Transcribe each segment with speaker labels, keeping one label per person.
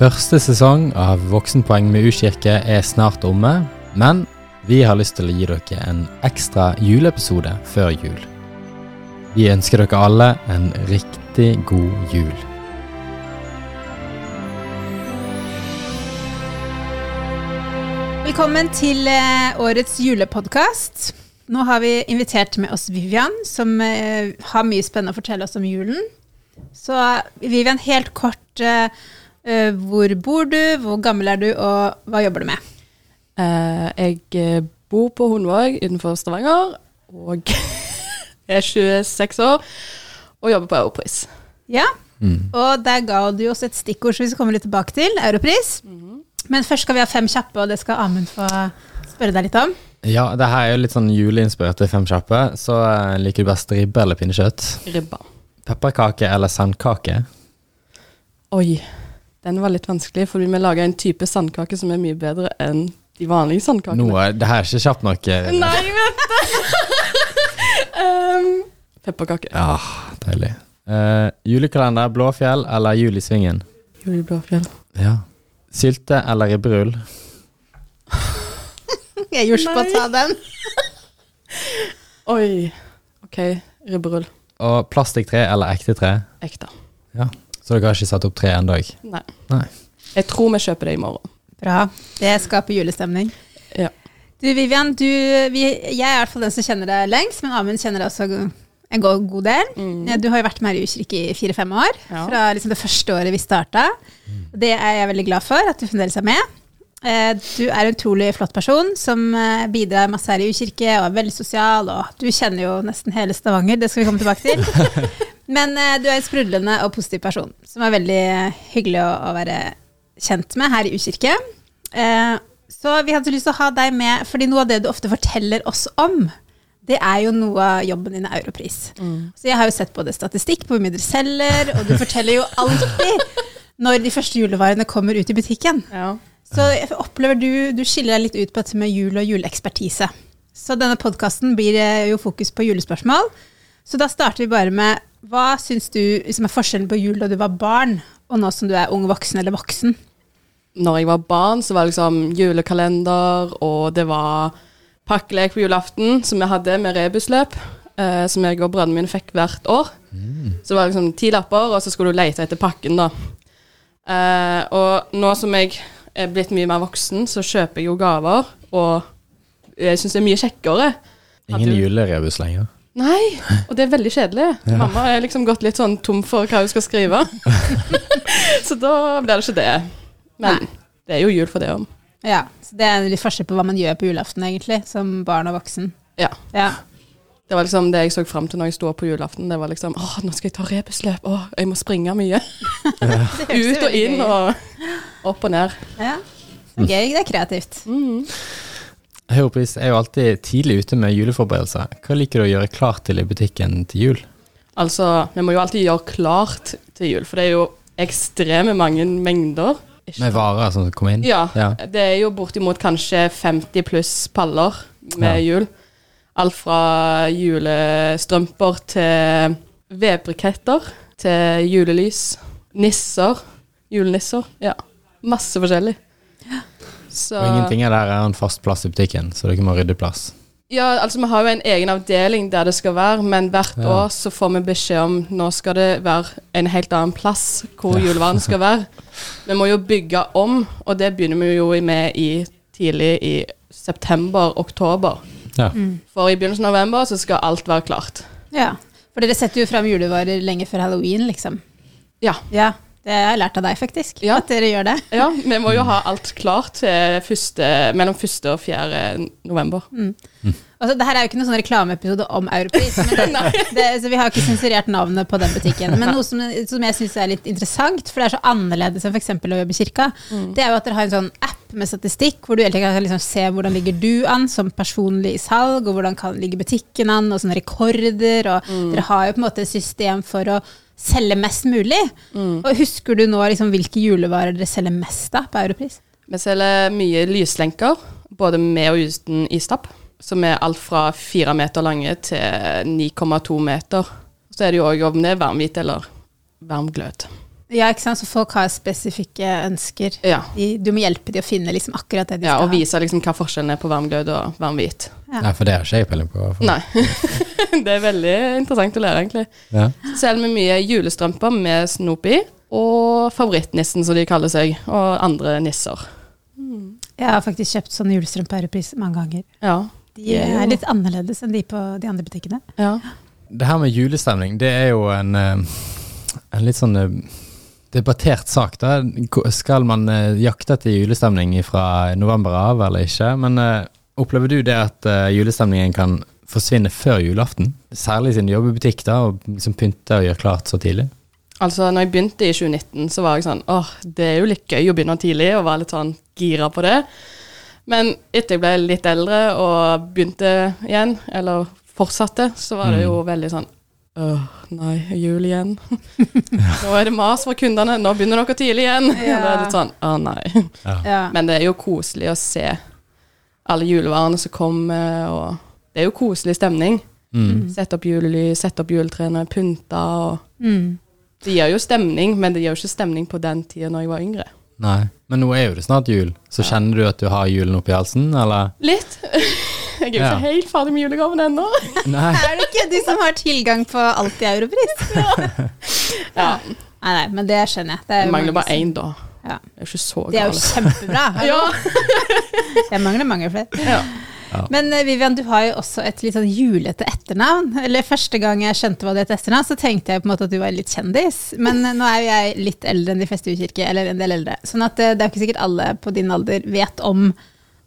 Speaker 1: Første sesong av Voksenpoeng med U-kirke er snart omme, men vi har lyst til å gi dere en ekstra juleepisode før jul. Vi ønsker dere alle en riktig god jul.
Speaker 2: Velkommen til eh, årets julepodkast. Nå har vi invitert med oss Vivian, som eh, har mye spennende å fortelle oss om julen. Så Vivian, helt kort, eh, hvor bor du, hvor gammel er du, og hva jobber du med?
Speaker 3: Eh, jeg eh, bor på Hundvåg utenfor Stavanger, og er 26 år og jobber på Europris.
Speaker 2: Ja,
Speaker 1: Mm.
Speaker 2: og der ga du oss et stikkord som vi skal komme litt tilbake til, Europris. Men først skal vi ha fem kjappe, og det skal Amund få spørre deg litt om.
Speaker 1: Ja, det her er jo litt sånn juleinspirerte Fem kjappe, så eh, liker du best ribbe eller pinnekjøtt?
Speaker 3: Ribba.
Speaker 1: Pepperkake eller sandkake?
Speaker 3: Oi, den var litt vanskelig, fordi vi lager en type sandkake som er mye bedre enn de vanlige sandkakene.
Speaker 1: Nå, er- det her er ikke kjapt nok. eh,
Speaker 3: Nei, vent um, Pepperkake.
Speaker 1: Ja, deilig. Uh, julekalender, Blåfjell eller Julisvingen? i Svingen?
Speaker 3: Jul i Blåfjell.
Speaker 1: Ja. Sylte eller ribberull?
Speaker 2: Jeg gjorde på å ta den.
Speaker 3: Oi. OK, ribberull.
Speaker 1: Og plastikktre eller ekte tre?
Speaker 3: Ekte.
Speaker 1: Så dere har ikke satt opp tre ennå?
Speaker 3: Nei.
Speaker 1: Nei.
Speaker 3: Jeg tror vi kjøper det i morgen.
Speaker 2: Bra. Det skaper julestemning.
Speaker 3: Ja.
Speaker 2: Du Vivian, du, vi, jeg er i hvert fall den som kjenner deg lengst, men Amund kjenner deg også en god, god del. Mm. Du har jo vært med her i U-kirke i fire-fem år,
Speaker 3: Ja.
Speaker 2: fra liksom det første året vi starta. Det er jeg veldig glad for, at du fremdeles er med. Eh, Du er en utrolig flott person som eh, bidrar masse her i U-kirke og er veldig sosial. og Du kjenner jo nesten hele Stavanger, det skal vi komme tilbake til. Men eh, du er en sprudlende og positiv person, som er veldig hyggelig å, å være kjent med her i U-kirke. Eh, Så vi hadde lyst til å ha deg med, fordi noe av det du ofte forteller oss om, det er jo noe av jobben din er Europris. Så jeg har jo sett både statistikk på hvor mye dere selger, og du forteller jo alltid når de første julevarene kommer ut i butikken.
Speaker 3: Ja.
Speaker 2: Så opplever du, du skiller deg litt ut på dette med jul og juleekspertise. Så denne podkasten blir eh, jo fokus på julespørsmål. Så da starter vi bare med hva syns du liksom er forskjellen på jul da du var barn, og nå som du er ung voksen eller voksen?
Speaker 3: når jeg var barn, så var det liksom julekalender, og det var pakkelek på julaften, som vi hadde med rebusløp, eh, som jeg og brødrene mine fikk hvert år. Så det var liksom ti lapper, og så skulle du lete etter pakken, da. Eh, og nå som jeg er blitt mye mer voksen, så kjøper jeg jo gaver, og jeg syns det er mye kjekkere.
Speaker 1: Ingen julerebus lenger.
Speaker 3: Nei, og det er veldig kjedelig. Mamma er liksom gått litt sånn tom for hva hun skal skrive. så da blir det ikke det. Men
Speaker 2: Nei.
Speaker 3: det er jo jul for det òg.
Speaker 2: Ja, så Det er litt forskjell på hva man gjør på julaften, egentlig, som barn og voksen.
Speaker 3: Ja.
Speaker 2: Ja.
Speaker 3: Det var liksom det jeg så fram til når jeg sto opp på julaften. Det var liksom åh, nå skal jeg ta rebusløp. Åh, jeg må springe mye. Ut og inn og opp og ned.
Speaker 2: Ja. Er Gøy, det er kreativt.
Speaker 3: Mhm.
Speaker 1: Europris er jo alltid tidlig ute med juleforberedelser. Hva liker du å gjøre klart til i butikken til jul?
Speaker 3: Altså, vi må jo alltid gjøre klart til jul, for det er jo ekstreme mange mengder. Ikke
Speaker 1: Med varer som kommer inn?
Speaker 3: Ja,
Speaker 1: Ja.
Speaker 3: det er jo bortimot kanskje 50 pluss paller med
Speaker 1: Ja.
Speaker 3: jul. Alt fra julestrømper til vedbriketter, til julelys, nisser, julenisser. Ja, masse forskjellig. Så,
Speaker 1: Og ingenting av det her er en fast plass i butikken, så dere må rydde plass.
Speaker 3: Ja, altså vi har jo en egen avdeling der det skal være, men hvert
Speaker 1: Ja.
Speaker 3: år så får vi beskjed om nå skal det være en helt annen plass hvor
Speaker 1: Ja.
Speaker 3: julevarene skal være. Vi må jo bygge om, og det begynner vi jo med i tidlig i september-oktober.
Speaker 1: Ja.
Speaker 3: For i begynnelsen av november så skal alt være klart.
Speaker 2: Ja. For dere setter jo fram julevarer lenge før halloween, liksom.
Speaker 3: Ja.
Speaker 2: Ja, det har jeg lært av deg, faktisk.
Speaker 3: Ja.
Speaker 2: At dere gjør det.
Speaker 3: Ja, vi må jo ha alt klart første, mellom 1. og 4. november.
Speaker 2: Altså, det her er jo ikke noen sånn reklameepisode om Europris, så vi har ikke sensurert navnet på den butikken. Men noe som, som jeg syns er litt interessant, for det er så annerledes enn f.eks. å jobbe i kirka, det er jo at dere har en sånn app med statistikk, hvor du egentlig kan liksom se hvordan ligger du an som personlig i salg, og hvordan kan ligge butikken an, og sånne rekorder, og dere har jo på en måte et system for å selge mest mulig. Og husker du nå liksom hvilke julevarer dere selger mest av på Europris?
Speaker 3: Vi selger mye lyslenker, både med og uten istapp. Som er alt fra fire meter lange til 9,2 meter. Så er det jo òg om det er varmhvit eller varm glød.
Speaker 2: Ja, ikke sant? Så folk har spesifikke ønsker.
Speaker 3: Ja.
Speaker 2: De, du må hjelpe dem å finne liksom akkurat det de
Speaker 3: ja
Speaker 2: skal
Speaker 3: og vise liksom hva forskjellen er på varmglød og varmhvit.
Speaker 2: Ja.
Speaker 1: Nei, for det har ikke jeg peiling på. i.
Speaker 3: Nei. det er veldig interessant å lære, egentlig.
Speaker 1: Ja.
Speaker 3: Så selger vi mye julestrømper med snop i, og favorittnissen, som de kaller seg, og andre nisser.
Speaker 2: Mm. Jeg har faktisk kjøpt sånne julestrømper på Europris mange ganger.
Speaker 3: Ja.
Speaker 2: De er litt annerledes enn de på de andre butikkene.
Speaker 3: ja.
Speaker 1: Det her med julestemning, det er jo en, eh, en litt sånn eh, debattert sak. da. Skal man eh, jakte etter julestemning fra november av eller ikke? Men uh, opplever du det at uh, julestemningen kan forsvinne før julaften? Særlig siden du jobber i butikk da, og liksom pynter og gjør klart så tidlig.
Speaker 3: Altså, når jeg begynte i 2019, så var jeg sånn åh, det er jo litt gøy å begynne tidlig, og være litt sånn gira på det. Men etter jeg ble litt eldre og begynte igjen, eller fortsatte, så var det jo veldig sånn Åh, nei, jul igjen. Nå er det mas fra kundene, nå begynner dere tidlig igjen.
Speaker 2: Ja.
Speaker 3: Da er det sånn, å nei.
Speaker 2: Ja.
Speaker 3: Men det er jo koselig å se alle julevarene som kommer, og det er jo koselig stemning.
Speaker 1: Mm.
Speaker 3: Sette opp julelys, sette opp juletrærne, pynte og
Speaker 2: Mm.
Speaker 3: Det gir jo stemning, men det gir jo ikke stemning på den tida når jeg var yngre.
Speaker 1: Nei. Men nå er jo det snart jul, så kjenner du at du har julen oppi halsen, eller?
Speaker 3: Litt. Jeg er jo
Speaker 1: Ja.
Speaker 3: ikke helt ferdig med julegaven ennå.
Speaker 1: Nei.
Speaker 2: Er det ikke du som har tilgang på alt i europris?
Speaker 3: Ja.
Speaker 2: Nei, nei, men det skjønner jeg. Det, er
Speaker 3: Jeg
Speaker 2: jo
Speaker 3: mangler bare én, da.
Speaker 2: Ja.
Speaker 3: Det er jo ikke så galt.
Speaker 2: Det er jo kjempebra.
Speaker 3: Ja.
Speaker 2: Jeg mangler mange flere.
Speaker 3: Ja.
Speaker 2: Men eh, Vivian, du har jo også et litt sånn julete etternavn. Eller Første gang jeg skjønte hva det het etternavn, så tenkte jeg på en måte at du var litt kjendis. Men eh, nå er jo jeg litt eldre enn de fleste i Ukirke, eller en del eldre. Sånn at eh, det er jo ikke sikkert alle på din alder vet om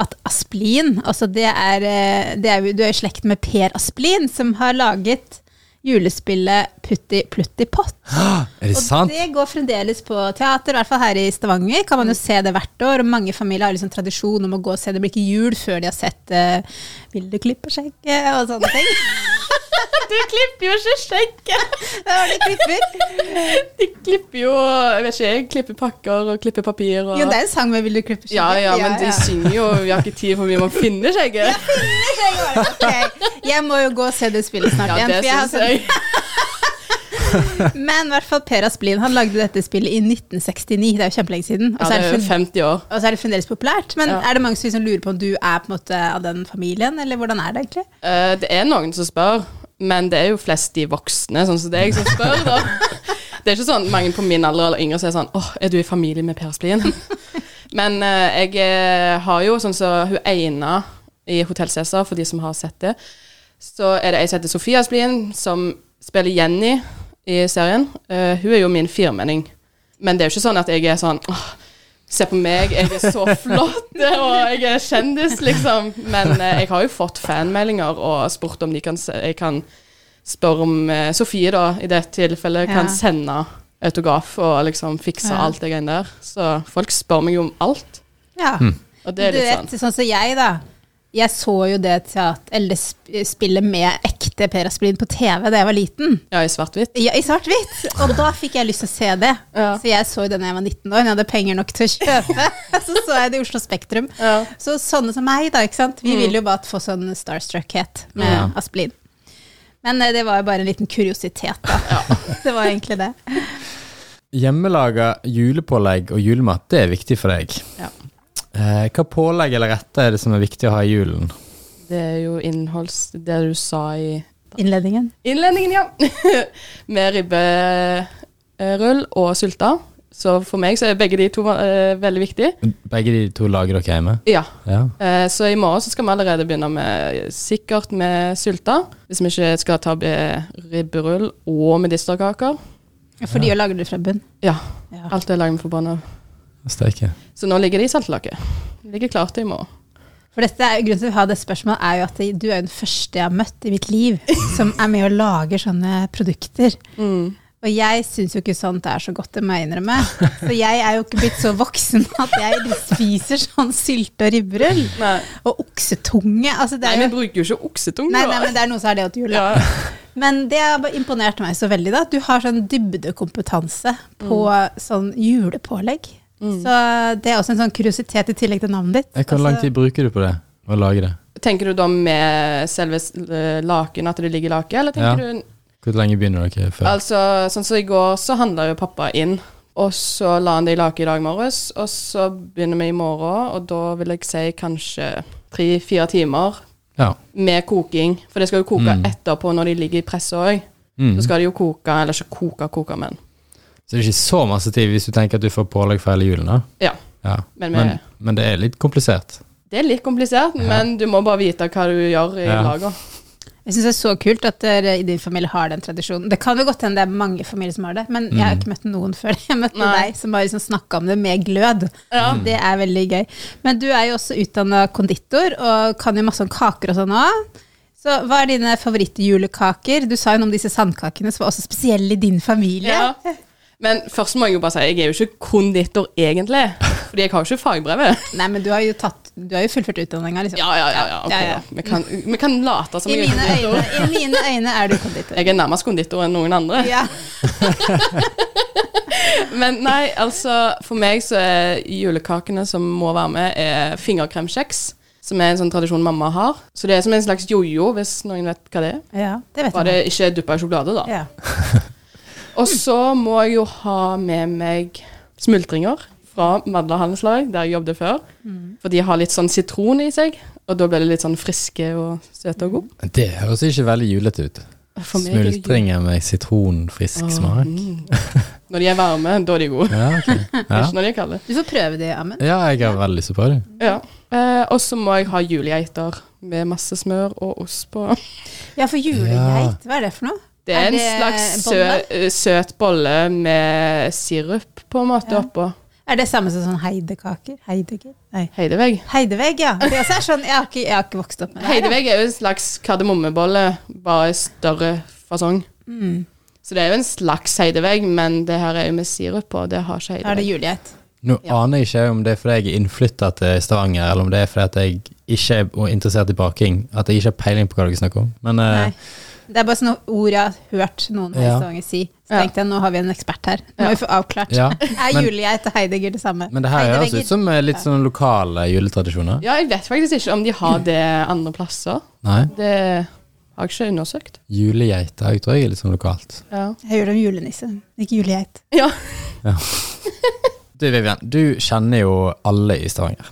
Speaker 2: at Asplin altså det er, eh, det er, Du er i slekt med Per Asplin, som har laget julespillet Putti Plutti Pott.
Speaker 1: Er det
Speaker 2: Og
Speaker 1: sant?
Speaker 2: det går fremdeles på teater, i hvert fall her i Stavanger. Kan man jo se det hvert år. Og mange familier har liksom tradisjon om å gå og se det. blir ikke jul før de har sett uh, 'Vil du klippe skjegget?' og sånne ting.
Speaker 3: Du klipper jo ikke skjegget!
Speaker 2: Det var det klipper.
Speaker 3: De klipper jo Jeg vet ikke, jeg klipper pakker og klipper papir og
Speaker 2: Jo, det er en sang med 'Vil du klippe skjegget'.
Speaker 3: Ja, ja, men de synger jo 'Vi har ikke tid for vi må finne skjegget'.
Speaker 2: Ok, Jeg må jo gå og se det spillet snart
Speaker 3: Ja,
Speaker 2: igjen.
Speaker 3: det
Speaker 2: for jeg har
Speaker 3: syns jeg.
Speaker 2: Men i hvert fall Per Asplin han lagde dette spillet i 1969. Det er jo kjempelenge siden. Og
Speaker 3: Ja,
Speaker 2: så
Speaker 3: det
Speaker 2: er det
Speaker 3: jo 50 år.
Speaker 2: og så er det fremdeles populært. Men
Speaker 3: Ja.
Speaker 2: er det mange som liksom lurer på om du er på en måte av den familien, eller hvordan er det egentlig?
Speaker 3: Uh, det er noen som spør, men det er jo flest de voksne, sånn som deg, som spør, da. Det er ikke sånn mange på min alder eller yngre som er sånn åh, er du i familie med Per Asplin? men uh, jeg eh, har jo sånn som hun ene i Hotell Cæsar, for de som har sett det, så er det ei som heter Sofia Splien, som spiller Jenny i serien. Uh, hun er jo min firmenning. Men det er jo ikke sånn at jeg er sånn åh, Se på meg, jeg er så flott, og jeg er kjendis, liksom. Men uh, jeg har jo fått fanmeldinger og spurt om de kan se, jeg kan spørre om uh, Sofie, da, i det tilfellet,
Speaker 2: Ja.
Speaker 3: kan sende autograf og liksom fikse
Speaker 2: Ja.
Speaker 3: alt det greiene der. Så folk spør meg jo om alt,
Speaker 2: Ja.
Speaker 3: og det er
Speaker 2: du vet,
Speaker 3: sånn.
Speaker 2: sånn som jeg, da. Jeg så jo det teater, eller sp- spillet med ekte Per Asplin på TV da jeg var liten.
Speaker 3: Ja, i svart-hvitt.
Speaker 2: Ja, I svart-hvitt. Og da fikk jeg lyst til å se det.
Speaker 3: Ja.
Speaker 2: Så jeg så det da jeg var 19 år. Jeg hadde penger nok til å kjøpe. Så så jeg det i Oslo Spektrum.
Speaker 3: Ja.
Speaker 2: Så sånne som meg, da. ikke sant? Vi
Speaker 3: Mm.
Speaker 2: vil jo bare få sånn starstruckhet med
Speaker 1: Ja.
Speaker 2: Asplin. Men eh, det var jo bare en liten kuriositet, da. Det var egentlig det.
Speaker 1: Hjemmelaga julepålegg og julemat, det er viktig for deg.
Speaker 3: Ja.
Speaker 1: Eh, hva pålegg eller retter er det som er viktig å ha i julen?
Speaker 3: Det er jo innholds... Det du sa i
Speaker 2: Innledningen.
Speaker 3: innledningen, ja. Med ribberull og sylta. Så for meg så er begge de to uh, veldig viktige.
Speaker 1: Begge de to lager dere hjemme?
Speaker 3: Ja.
Speaker 1: Ja.
Speaker 3: Uh, så i morgen så skal vi allerede begynne med sikkert med sylta. Hvis vi ikke skal ta ribberull og medisterkaker.
Speaker 2: For de lager det fra bunn.
Speaker 3: Ja.
Speaker 2: Ja.
Speaker 3: Alt er laget med forbanna.
Speaker 1: Steike.
Speaker 3: Så nå ligger det i saltlake. Ligger klart i morgen.
Speaker 2: For dette er, Grunnen til at vi har det spørsmålet, er jo at du er den første jeg har møtt i mitt liv som er med og lager sånne produkter.
Speaker 3: Mm.
Speaker 2: Og jeg syns jo ikke sånt er så godt, det må jeg innrømme. Så jeg er jo ikke blitt så voksen at jeg spiser sånn sylte og ribberull.
Speaker 3: Nei.
Speaker 2: Og oksetunge. Altså det
Speaker 3: Nei, vi bruker jo ikke oksetunge.
Speaker 2: Nei, nei, men det er noe som er det til jul.
Speaker 3: ja.
Speaker 2: Men det har imponert meg så veldig, da. Du har sånn dybdekompetanse på sånn julepålegg. Så det er også en sånn kuriositet i tillegg til navnet ditt.
Speaker 1: Eh, Hvor lang
Speaker 2: Altså,
Speaker 1: tid bruker du på det? Å lage det?
Speaker 3: Tenker du da med selve laken, at det ligger lake, eller tenker
Speaker 1: Ja.
Speaker 3: du
Speaker 1: Hvor lenge begynner dere før?
Speaker 3: Altså, sånn som i går, så handla jo pappa inn Og så la han det i lake i dag morges, og så begynner vi i morgen, og da vil jeg si kanskje tre-fire timer
Speaker 1: Ja.
Speaker 3: med koking. For det skal jo koke
Speaker 1: Mm.
Speaker 3: etterpå når de ligger i presset òg.
Speaker 1: Mm.
Speaker 3: Så skal de jo koke, eller ikke koke, koke, men
Speaker 1: Så det er ikke så masse tid hvis du tenker at du får pålegg for hele julen, da?
Speaker 3: Ja.
Speaker 1: ja.
Speaker 3: Men
Speaker 1: Men, men, det er litt komplisert.
Speaker 3: Det er litt komplisert,
Speaker 1: Ja.
Speaker 3: men du må bare vite hva du gjør i
Speaker 1: Ja.
Speaker 3: laget.
Speaker 2: Jeg syns det er så kult at dere i din familie har den tradisjonen. Det kan jo godt hende det er mange familier som har det, men jeg har ikke møtt noen før. Jeg møtte
Speaker 3: Nei.
Speaker 2: deg som bare liksom snakka om det med glød.
Speaker 3: Ja.
Speaker 2: Det er veldig gøy. Men du er jo også utdanna konditor og kan jo masse om kaker og sånn òg. Så hva er dine favorittjulekaker? Du sa jo noe om disse sandkakene som var også spesielle i din familie.
Speaker 3: Ja. Men først må jeg jo bare si, jeg er jo ikke konditor egentlig. Fordi jeg har jo ikke fagbrevet.
Speaker 2: Nei, men du har jo tatt Du har jo fullført utdanninga, liksom.
Speaker 3: Ja, ja, ja. ja, okay,
Speaker 2: Ja, ja.
Speaker 3: Vi, kan, vi kan late som
Speaker 2: I
Speaker 3: jeg er konditor.
Speaker 2: øyne, I mine øyne er du konditor.
Speaker 3: Jeg er nærmest konditor enn noen andre.
Speaker 2: Ja.
Speaker 3: Men nei, altså For meg så er julekakene som må være med, er fingerkremkjeks. Som er en sånn tradisjon mamma har. Så det er som en slags jojo, hvis noen vet hva det er.
Speaker 2: ja, det vet
Speaker 3: Bare det ikke duppa i sjokolade, da.
Speaker 2: Ja.
Speaker 3: Og så må jeg jo ha med meg smultringer fra Madla handelslag, der jeg jobbet før.
Speaker 2: Mm.
Speaker 3: For de har litt sånn sitron i seg, og da blir det litt sånn friske og søte og gode.
Speaker 1: Det høres ikke veldig julete ut.
Speaker 3: Er
Speaker 1: Smultringer med sitronfrisk
Speaker 3: oh,
Speaker 1: smak.
Speaker 3: mm. Når de er varme, da er de gode.
Speaker 1: Ja, okay. Ja.
Speaker 3: Ikke når de er kalde.
Speaker 2: Du får prøve det, Amund.
Speaker 1: ja, jeg har veldig lyst på det.
Speaker 3: Ja. Eh, og så må jeg ha julegeiter med masse smør og ost på.
Speaker 2: Ja, for julegeit, hva er det for noe?
Speaker 3: Det er,
Speaker 2: Er
Speaker 3: en slags sø, eh, søt bolle med sirup på en måte
Speaker 2: Ja.
Speaker 3: oppå.
Speaker 2: Er det samme som sånn heidekaker? Heidegger? Nei.
Speaker 3: Heidevegg.
Speaker 2: Heidevegg, ja. Det er sånn, jeg, har ikke, jeg har ikke vokst opp med det.
Speaker 3: Heidevegg er jo en slags kardemommebolle, bare i større fasong.
Speaker 2: Mm.
Speaker 3: Så det er jo en slags heidevegg, men det her er jo med sirup på, det har ikke
Speaker 2: Da er det
Speaker 3: heidevegg.
Speaker 2: julegeit.
Speaker 1: Nå
Speaker 3: Ja.
Speaker 1: aner jeg ikke om det er fordi jeg er innflytta til Stavanger, eller om det er fordi at jeg ikke er interessert i baking. At jeg ikke har peiling på hva dere snakker om. Men
Speaker 2: Nei. Det er bare sånne ord jeg har hørt noen i
Speaker 1: Ja.
Speaker 2: Stavanger si. Så
Speaker 3: Ja.
Speaker 2: tenkte jeg, nå har vi en ekspert her. Nå må vi få avklart.
Speaker 1: ja.
Speaker 2: Er julegeit og heidegger det samme?
Speaker 1: Men det her høres ut som eh, litt sånn lokale juletradisjoner.
Speaker 3: Ja, jeg vet faktisk ikke om de har det andre plasser.
Speaker 1: Nei.
Speaker 3: Det har jeg ikke undersøkt.
Speaker 1: Julegeit, jeg tror jeg er litt sånn lokalt.
Speaker 3: Ja.
Speaker 2: Jeg gjør det om julenisse, ikke julegeit.
Speaker 3: ja.
Speaker 1: Du Vivian, du kjenner jo alle i Stavanger.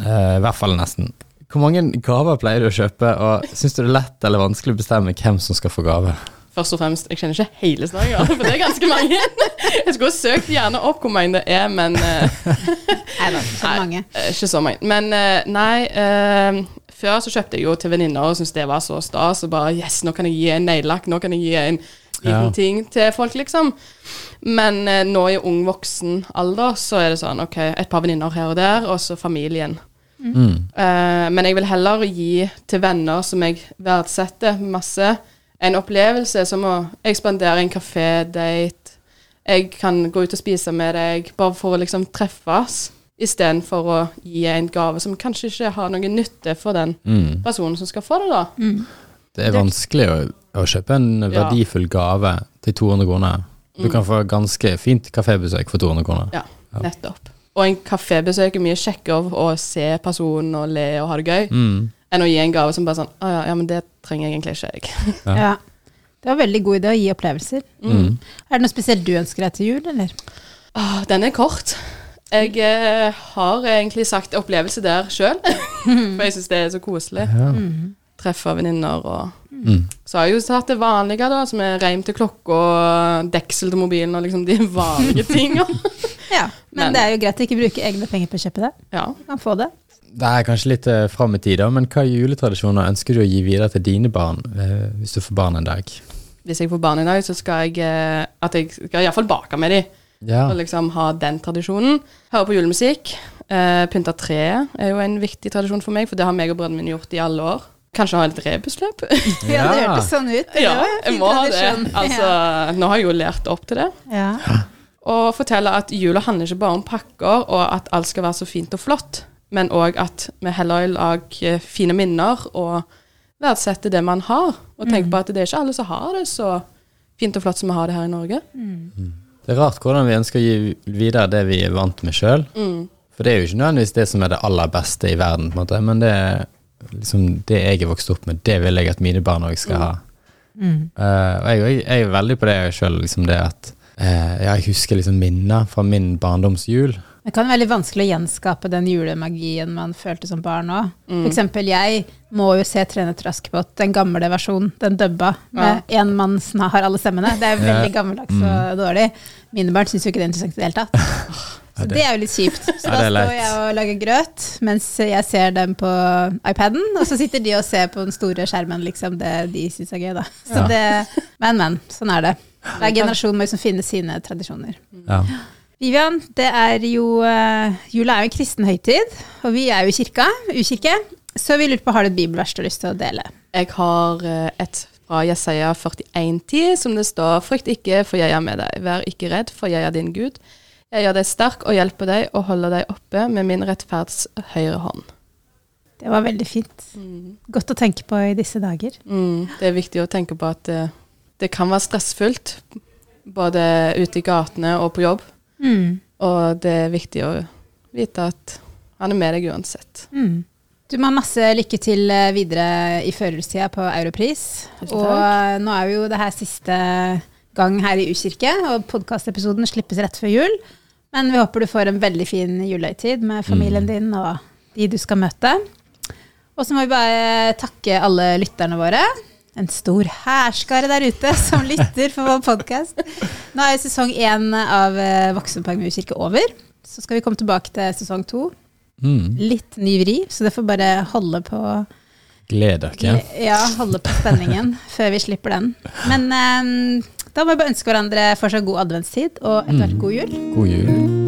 Speaker 1: Eh, I hvert fall nesten. Hvor mange gaver pleier du å kjøpe, og syns du det er lett eller vanskelig å bestemme hvem som skal få gave?
Speaker 3: Først og fremst, jeg kjenner ikke hele Stavanger, for det er ganske mange. Jeg skulle ha søkt gjerne opp hvor mange det er, men eh,
Speaker 2: Nei da, ikke så mange.
Speaker 3: eh, ikke så mange. Men eh, nei, eh, før så kjøpte jeg jo til venninner og syntes det var så stas. Og bare yes, nå kan jeg gi en neglelakk, nå kan jeg gi en liten
Speaker 1: Ja.
Speaker 3: ting til folk, liksom. Men nå i ung voksen alder så er det sånn OK, et par venninner her og der, og så familien.
Speaker 1: Mm.
Speaker 3: Uh, men jeg vil heller gi til venner som jeg verdsetter masse, en opplevelse som å ekspandere en kafé-date. Jeg kan gå ut og spise med deg, bare for å liksom treffes, istedenfor å gi en gave som kanskje ikke har noen nytte for den
Speaker 1: Mm.
Speaker 3: personen som skal få det, da.
Speaker 2: Mm.
Speaker 1: Det er vanskelig å, å kjøpe en
Speaker 3: Ja.
Speaker 1: verdifull gave til 200 kroner. Du
Speaker 3: Mm.
Speaker 1: kan få ganske fint kafébesøk for 200 kroner.
Speaker 3: Ja,
Speaker 1: Ja.
Speaker 3: nettopp. Og en kafébesøk er mye kjekkere å se personen og le og ha det gøy,
Speaker 1: Mm.
Speaker 3: enn å gi en gave som bare sånn Å ja, ja, men det trenger jeg egentlig ikke jeg.
Speaker 1: Ja.
Speaker 2: Ja. Det var veldig god idé å gi opplevelser.
Speaker 1: Mm.
Speaker 2: Er det noe spesielt du ønsker deg til jul, eller?
Speaker 3: Åh, den er kort. Jeg eh, har egentlig sagt opplevelse der sjøl, for jeg syns det er så koselig.
Speaker 1: Ja.
Speaker 2: Mm.
Speaker 3: Treffe venninner og
Speaker 1: Mm.
Speaker 3: Så har jeg jo tatt det vanlige, da, som er reim til klokka, deksel til mobilen og liksom de vanlige tinga.
Speaker 2: Ja, men,
Speaker 3: Men-
Speaker 2: det er jo greit å ikke bruke egne penger på å kjøpe det.
Speaker 3: ja.
Speaker 2: Du kan få det.
Speaker 1: Det er kanskje litt uh, fram i tid, da, men hva juletradisjoner ønsker du å gi videre til dine barn, eh, hvis du får barn en dag?
Speaker 3: Hvis jeg får barn i dag, så skal jeg eh, at jeg skal iallfall bake med dem.
Speaker 1: Ja.
Speaker 3: Og liksom ha den tradisjonen. Høre på julemusikk. Uh, pynte treet er jo en viktig tradisjon for meg, for det har meg og brødrene mine gjort i alle år. Kanskje ha litt rebusløp.
Speaker 2: Ja, det hørtes sånn ut. Det
Speaker 3: ja, jeg må ha det. Altså, nå har jeg jo lært opp til det.
Speaker 2: Ja.
Speaker 3: Og fortelle at jula handler ikke bare om pakker, og at alt skal være så fint og flott, men òg at vi heller lager fine minner og verdsetter det man har. Og tenker på at det er ikke alle som har det så fint og flott som vi har det her i Norge.
Speaker 1: Det er rart hvordan vi ønsker å gi videre det vi er vant med sjøl.
Speaker 3: Mm.
Speaker 1: For det er jo ikke nødvendigvis det som er det aller beste i verden, på en måte, men det er liksom det jeg er vokst opp med, det vil jeg at mine barn òg skal ha.
Speaker 2: Mm.
Speaker 1: Eh, og jeg, jeg er veldig på det sjøl, liksom det at Eh, jeg husker liksom minner fra min barndomsjul.
Speaker 2: Det kan være veldig vanskelig å gjenskape den julemagien man følte som barn òg.
Speaker 3: Mm.
Speaker 2: For eksempel jeg må jo se 'Tre nøtter Askepott', den gamle versjonen, den dubba, med én mann som har alle stemmene. Det er veldig
Speaker 1: Ja.
Speaker 2: gammeldags og dårlig. Mine barn syns jo ikke det er interessant i det hele tatt. Så det er jo litt kjipt. Så
Speaker 1: Ja,
Speaker 2: da står jeg og lager grøt mens jeg ser dem på iPaden, og så sitter de og ser på den store skjermen, liksom, det de syns er gøy, da. Så
Speaker 1: Ja.
Speaker 2: det, men, men. Sånn er det. Hver generasjon må liksom finne sine tradisjoner.
Speaker 1: Ja.
Speaker 2: Vivian, det er jo uh, Jula er jo en kristen høytid, og vi er jo i kirka, ukirke. Så vi lurte på, har du et bibelvers du har lyst til å dele?
Speaker 3: Jeg har eh, et fra Jesaja 41,10, som det står Frykt ikke, for jeg er med deg. Vær ikke redd, for jeg er din Gud. Jeg gjør deg sterk og hjelper deg og holder deg oppe med min rettferds høyre hånd.
Speaker 2: Det var veldig fint. Godt å tenke på i disse dager.
Speaker 3: Mm, det er viktig å tenke på at eh, det kan være stressfullt, både ute i gatene og på jobb.
Speaker 2: Mm.
Speaker 3: Og det er viktig å vite at han er med deg uansett.
Speaker 2: Mm. Du må ha masse lykke til eh, videre i førjulstida på Europris. Og eh, nå er jo det her siste gang her i U-kirke, og podkastepisoden slippes rett før jul. Men vi håper du får en veldig fin julehøytid med familien din og de du skal møte. Og så må vi bare takke alle lytterne våre. En stor hærskare der ute som lytter på vår podkast. Nå er sesong én av eh, Voksenpoeng med ukirke over. Så skal vi komme tilbake til sesong to.
Speaker 1: Mm.
Speaker 2: Litt ny vri, så det får bare holde på
Speaker 1: Glede dere.
Speaker 2: Ja, holde på spenningen før vi slipper den. Men um, da må vi bare ønske hverandre fortsatt god adventstid og etter hvert god jul.
Speaker 1: God jul.